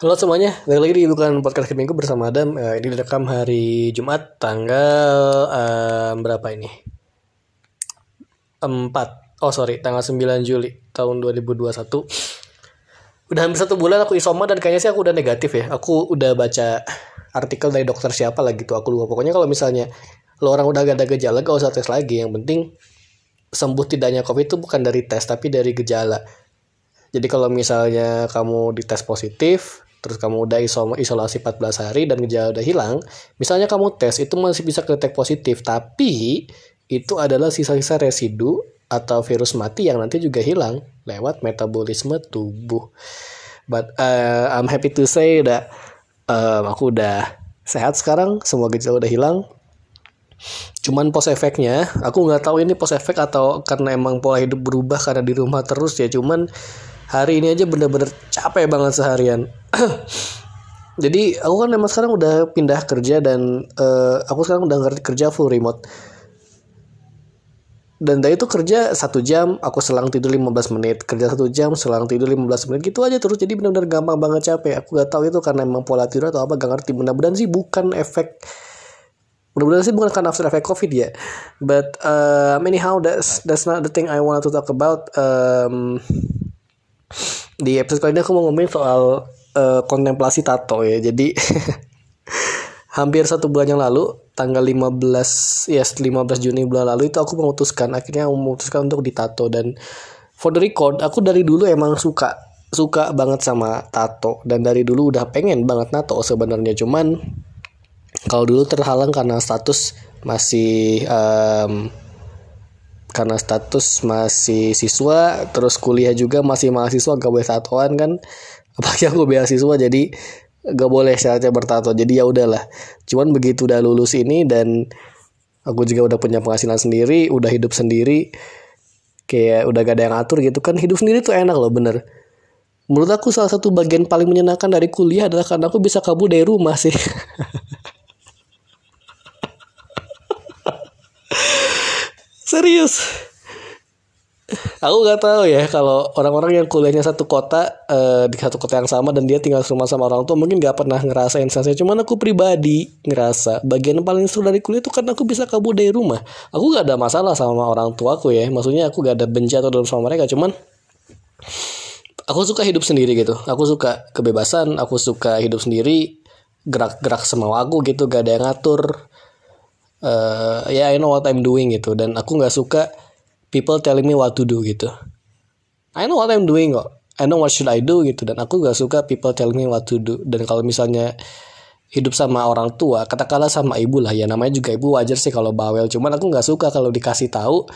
Halo semuanya, balik lagi di Bukan Podcast Minggu bersama Adam. Eh, ini direkam hari Jumat tanggal eh, berapa ini? 4. Oh sorry, tanggal 9 Juli tahun 2021. Udah hampir satu bulan aku isoma dan kayaknya sih aku udah negatif ya. Aku udah baca artikel dari dokter siapa lah gitu. Aku lupa. Pokoknya kalau misalnya lo orang udah gak ada gejala gak usah tes lagi. Yang penting sembuh tidaknya COVID itu bukan dari tes tapi dari gejala. Jadi kalau misalnya kamu dites positif, terus kamu udah isolasi 14 hari dan gejala udah hilang, misalnya kamu tes itu masih bisa kedetek positif, tapi itu adalah sisa-sisa residu atau virus mati yang nanti juga hilang lewat metabolisme tubuh. But uh, I'm happy to say that um, aku udah sehat sekarang, semua gejala udah hilang. Cuman pos efeknya, aku nggak tahu ini pos efek atau karena emang pola hidup berubah karena di rumah terus ya. Cuman hari ini aja bener-bener capek banget seharian. Jadi aku kan emang sekarang udah pindah kerja dan uh, aku sekarang udah kerja full remote. Dan dari itu kerja satu jam aku selang tidur 15 menit. Kerja satu jam selang tidur 15 menit gitu aja terus. Jadi benar-benar gampang banget capek. Aku gak tahu itu karena emang pola tidur atau apa gak ngerti. Mudah-mudahan sih bukan efek mudah-mudahan sih bukan karena after efek covid ya. But uh, anyhow that's that's not the thing I want to talk about. Um, di episode kali ini aku mau ngomongin soal uh, kontemplasi tato ya. Jadi hampir satu bulan yang lalu, tanggal 15 ya yes, 15 Juni bulan lalu itu aku memutuskan akhirnya memutuskan untuk ditato dan for the record aku dari dulu emang suka suka banget sama tato. Dan dari dulu udah pengen banget nato sebenarnya. Cuman kalau dulu terhalang karena status masih um, karena status masih siswa terus kuliah juga masih mahasiswa gak boleh tatoan kan. Apalagi aku beasiswa jadi gak boleh syaratnya bertato jadi ya udahlah. Cuman begitu udah lulus ini dan aku juga udah punya penghasilan sendiri udah hidup sendiri kayak udah gak ada yang atur gitu kan hidup sendiri tuh enak loh bener. Menurut aku salah satu bagian paling menyenangkan dari kuliah adalah karena aku bisa kabur dari rumah sih serius? Aku nggak tahu ya kalau orang-orang yang kuliahnya satu kota uh, di satu kota yang sama dan dia tinggal rumah sama orang tua mungkin nggak pernah ngerasain sensasi cuman aku pribadi ngerasa bagian paling seru dari kuliah itu karena aku bisa kabur dari rumah. Aku gak ada masalah sama orang tua aku ya maksudnya aku gak ada benci atau dalam sama mereka cuman aku suka hidup sendiri gitu. Aku suka kebebasan aku suka hidup sendiri gerak-gerak semau aku gitu gak ada yang ngatur uh, ya yeah, I know what I'm doing gitu. Dan aku nggak suka people telling me what to do gitu. I know what I'm doing kok. I know what should I do gitu. Dan aku nggak suka people telling me what to do. Dan kalau misalnya hidup sama orang tua katakanlah sama ibu lah. Ya namanya juga ibu wajar sih kalau bawel. Cuman aku nggak suka kalau dikasih tahu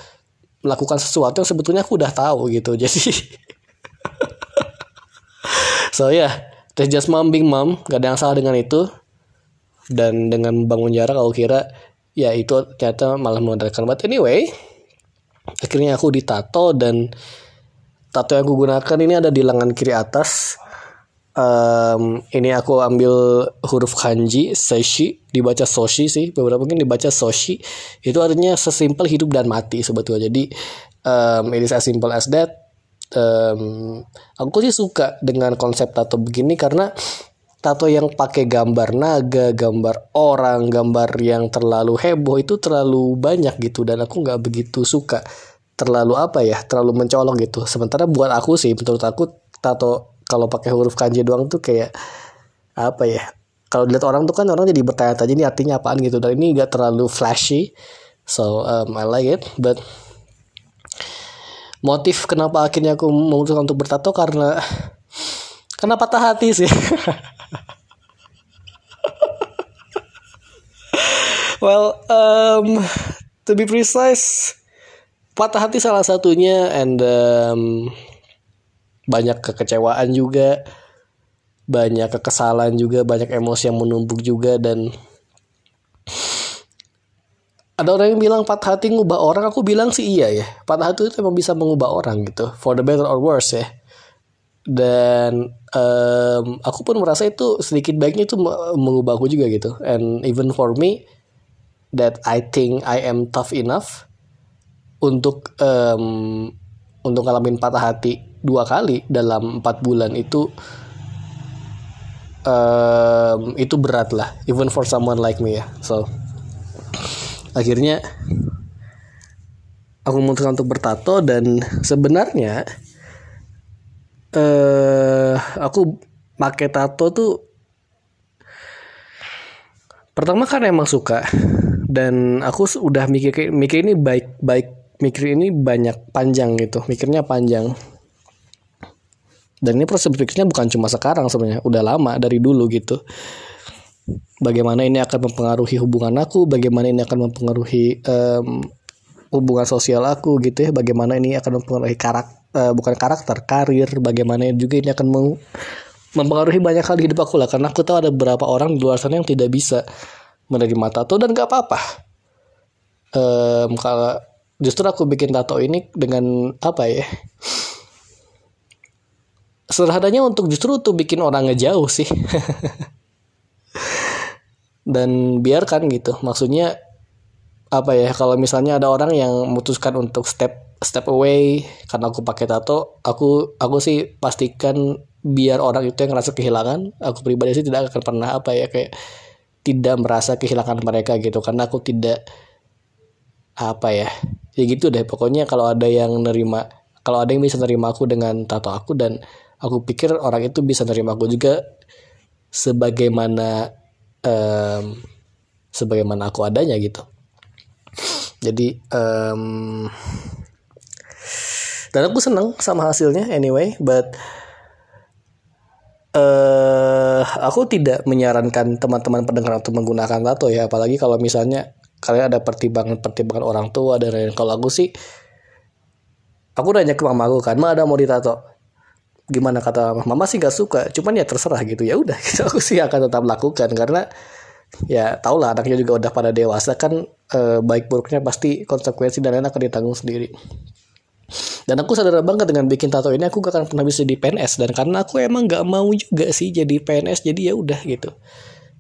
melakukan sesuatu yang sebetulnya aku udah tahu gitu. Jadi so ya. Yeah, that's just mom being mom. Gak ada yang salah dengan itu. Dan dengan bangun jarak aku kira ya itu ternyata malah memudahkan but anyway akhirnya aku ditato dan tato yang aku gunakan ini ada di lengan kiri atas. Um, ini aku ambil huruf kanji seshi dibaca soshi sih beberapa mungkin dibaca soshi. Itu artinya sesimpel hidup dan mati sebetulnya. Jadi um, ini as simple as that. Um, aku sih suka dengan konsep tato begini karena tato yang pakai gambar naga, gambar orang, gambar yang terlalu heboh itu terlalu banyak gitu dan aku nggak begitu suka terlalu apa ya, terlalu mencolok gitu. Sementara buat aku sih, menurut aku tato kalau pakai huruf kanji doang tuh kayak apa ya? Kalau dilihat orang tuh kan orang jadi bertanya-tanya ini artinya apaan gitu dan ini nggak terlalu flashy, so um, I like it, but motif kenapa akhirnya aku memutuskan untuk bertato karena karena patah hati sih well, um, to be precise, patah hati salah satunya, and um, banyak kekecewaan juga, banyak kekesalan juga, banyak emosi yang menumpuk juga, dan ada orang yang bilang patah hati ngubah orang, aku bilang sih iya ya. Patah hati itu emang bisa mengubah orang gitu, for the better or worse ya. Dan um, aku pun merasa itu sedikit baiknya itu mengubah aku juga gitu. And even for me, that I think I am tough enough untuk um, untuk ngalamin patah hati dua kali dalam empat bulan itu um, itu berat lah even for someone like me ya so akhirnya aku memutuskan untuk bertato dan sebenarnya uh, aku pakai tato tuh pertama kan emang suka. Dan aku udah mikir mikir ini baik baik mikir ini banyak panjang gitu mikirnya panjang. Dan ini proses berpikirnya bukan cuma sekarang sebenarnya udah lama dari dulu gitu. Bagaimana ini akan mempengaruhi hubungan aku bagaimana ini akan mempengaruhi um, hubungan sosial aku gitu ya bagaimana ini akan mempengaruhi karakter uh, bukan karakter karir bagaimana juga ini akan meng mempengaruhi banyak hal di hidup aku lah. Karena aku tahu ada beberapa orang di luar sana yang tidak bisa menerima tato dan gak apa-apa. Um, kalau justru aku bikin tato ini dengan apa ya? Sederhananya untuk justru untuk bikin orang ngejauh sih. Dan biarkan gitu. Maksudnya apa ya kalau misalnya ada orang yang memutuskan untuk step step away karena aku pakai tato aku aku sih pastikan biar orang itu yang ngerasa kehilangan aku pribadi sih tidak akan pernah apa ya kayak tidak merasa kehilangan mereka gitu. Karena aku tidak apa ya ya gitu deh. Pokoknya kalau ada yang nerima kalau ada yang bisa nerima aku dengan tato aku dan aku pikir orang itu bisa nerima aku juga sebagaimana um, sebagaimana aku adanya gitu. Jadi um, dan aku seneng sama hasilnya anyway but uh, aku tidak menyarankan teman-teman pendengar untuk menggunakan tato ya. Apalagi kalau misalnya kalian ada pertimbangan-pertimbangan orang tua dan lain kalau aku sih aku nanya ke mamaku kan ma ada mau ditato? Gimana kata mama? Sih gak suka cuman ya terserah gitu. Ya udah gitu aku sih akan tetap lakukan karena ya tau lah anaknya juga udah pada dewasa kan e, baik buruknya pasti konsekuensi dan lain akan ditanggung sendiri dan aku sadar banget dengan bikin tato ini aku gak akan pernah bisa di PNS dan karena aku emang gak mau juga sih jadi PNS jadi ya udah gitu.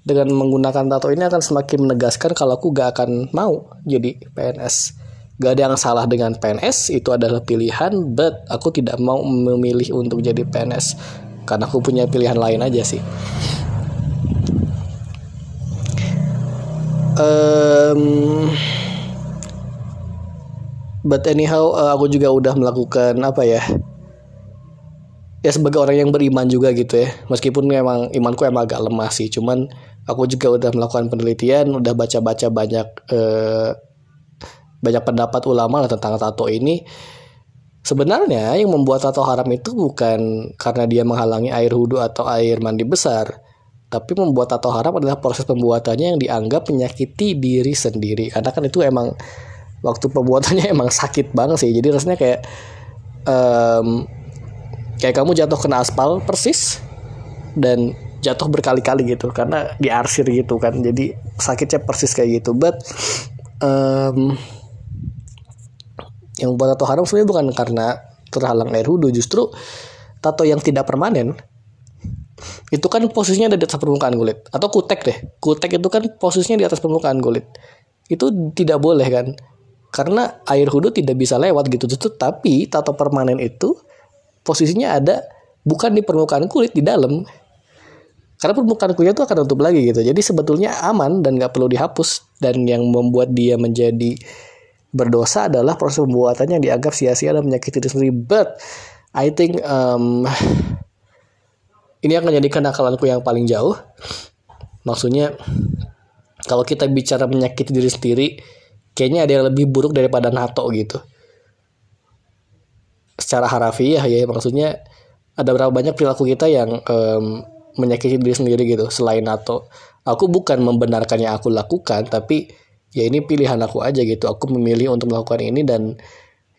Dengan menggunakan tato ini akan semakin menegaskan kalau aku gak akan mau jadi PNS gak ada yang salah dengan PNS itu adalah pilihan but aku tidak mau memilih untuk jadi PNS karena aku punya pilihan lain aja sih. Um, but anyhow uh, aku juga udah melakukan apa ya? Ya sebagai orang yang beriman juga gitu ya. Meskipun memang imanku emang agak lemah sih cuman aku juga udah melakukan penelitian udah baca-baca banyak uh, banyak pendapat ulama lah tentang tato ini. Sebenarnya yang membuat tato haram itu bukan karena dia menghalangi air wudhu atau air mandi besar tapi membuat tato haram adalah proses pembuatannya yang dianggap menyakiti diri sendiri. Karena kan itu emang waktu pembuatannya emang sakit banget sih. Jadi rasanya kayak um, kayak kamu jatuh kena aspal persis dan jatuh berkali-kali gitu karena diarsir gitu kan. Jadi sakitnya persis kayak gitu. But um, yang buat tato haram sebenarnya bukan karena terhalang air wudhu justru tato yang tidak permanen itu kan posisinya ada di atas permukaan kulit. Atau kutek deh. Kutek itu kan posisinya di atas permukaan kulit. Itu tidak boleh kan karena air wudhu tidak bisa lewat gitu. Tapi tato permanen itu posisinya ada bukan di permukaan kulit di dalam. Karena permukaan kulit itu akan tutup lagi gitu. Jadi sebetulnya aman dan nggak perlu dihapus. Dan yang membuat dia menjadi berdosa adalah proses pembuatannya yang dianggap sia-sia dan menyakiti diri sendiri. But I think um, ini akan jadi kenakalanku yang paling jauh. Maksudnya kalau kita bicara menyakiti diri sendiri kayaknya ada yang lebih buruk daripada NATO gitu. Secara harafiah ya maksudnya ada berapa banyak perilaku kita yang um, menyakiti diri sendiri gitu selain NATO. Aku bukan membenarkan yang aku lakukan tapi ya ini pilihan aku aja gitu. Aku memilih untuk melakukan ini dan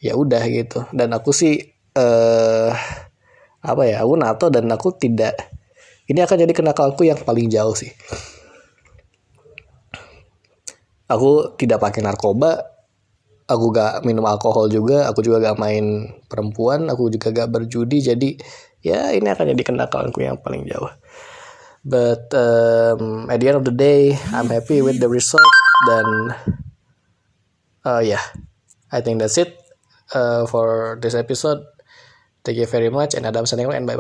ya udah gitu. Dan aku sih uh, apa ya aku NATO dan aku tidak ini akan jadi kenakalanku yang paling jauh sih aku tidak pakai narkoba. Aku gak minum alkohol juga. Aku juga gak main perempuan. Aku juga gak berjudi. Jadi ya ini akan jadi kenakalanku yang paling jauh. But um, at the end of the day I'm happy with the result. Dan uh, yeah. I think that's it uh, for this episode. Thank you very much and Adam signing and bye bye.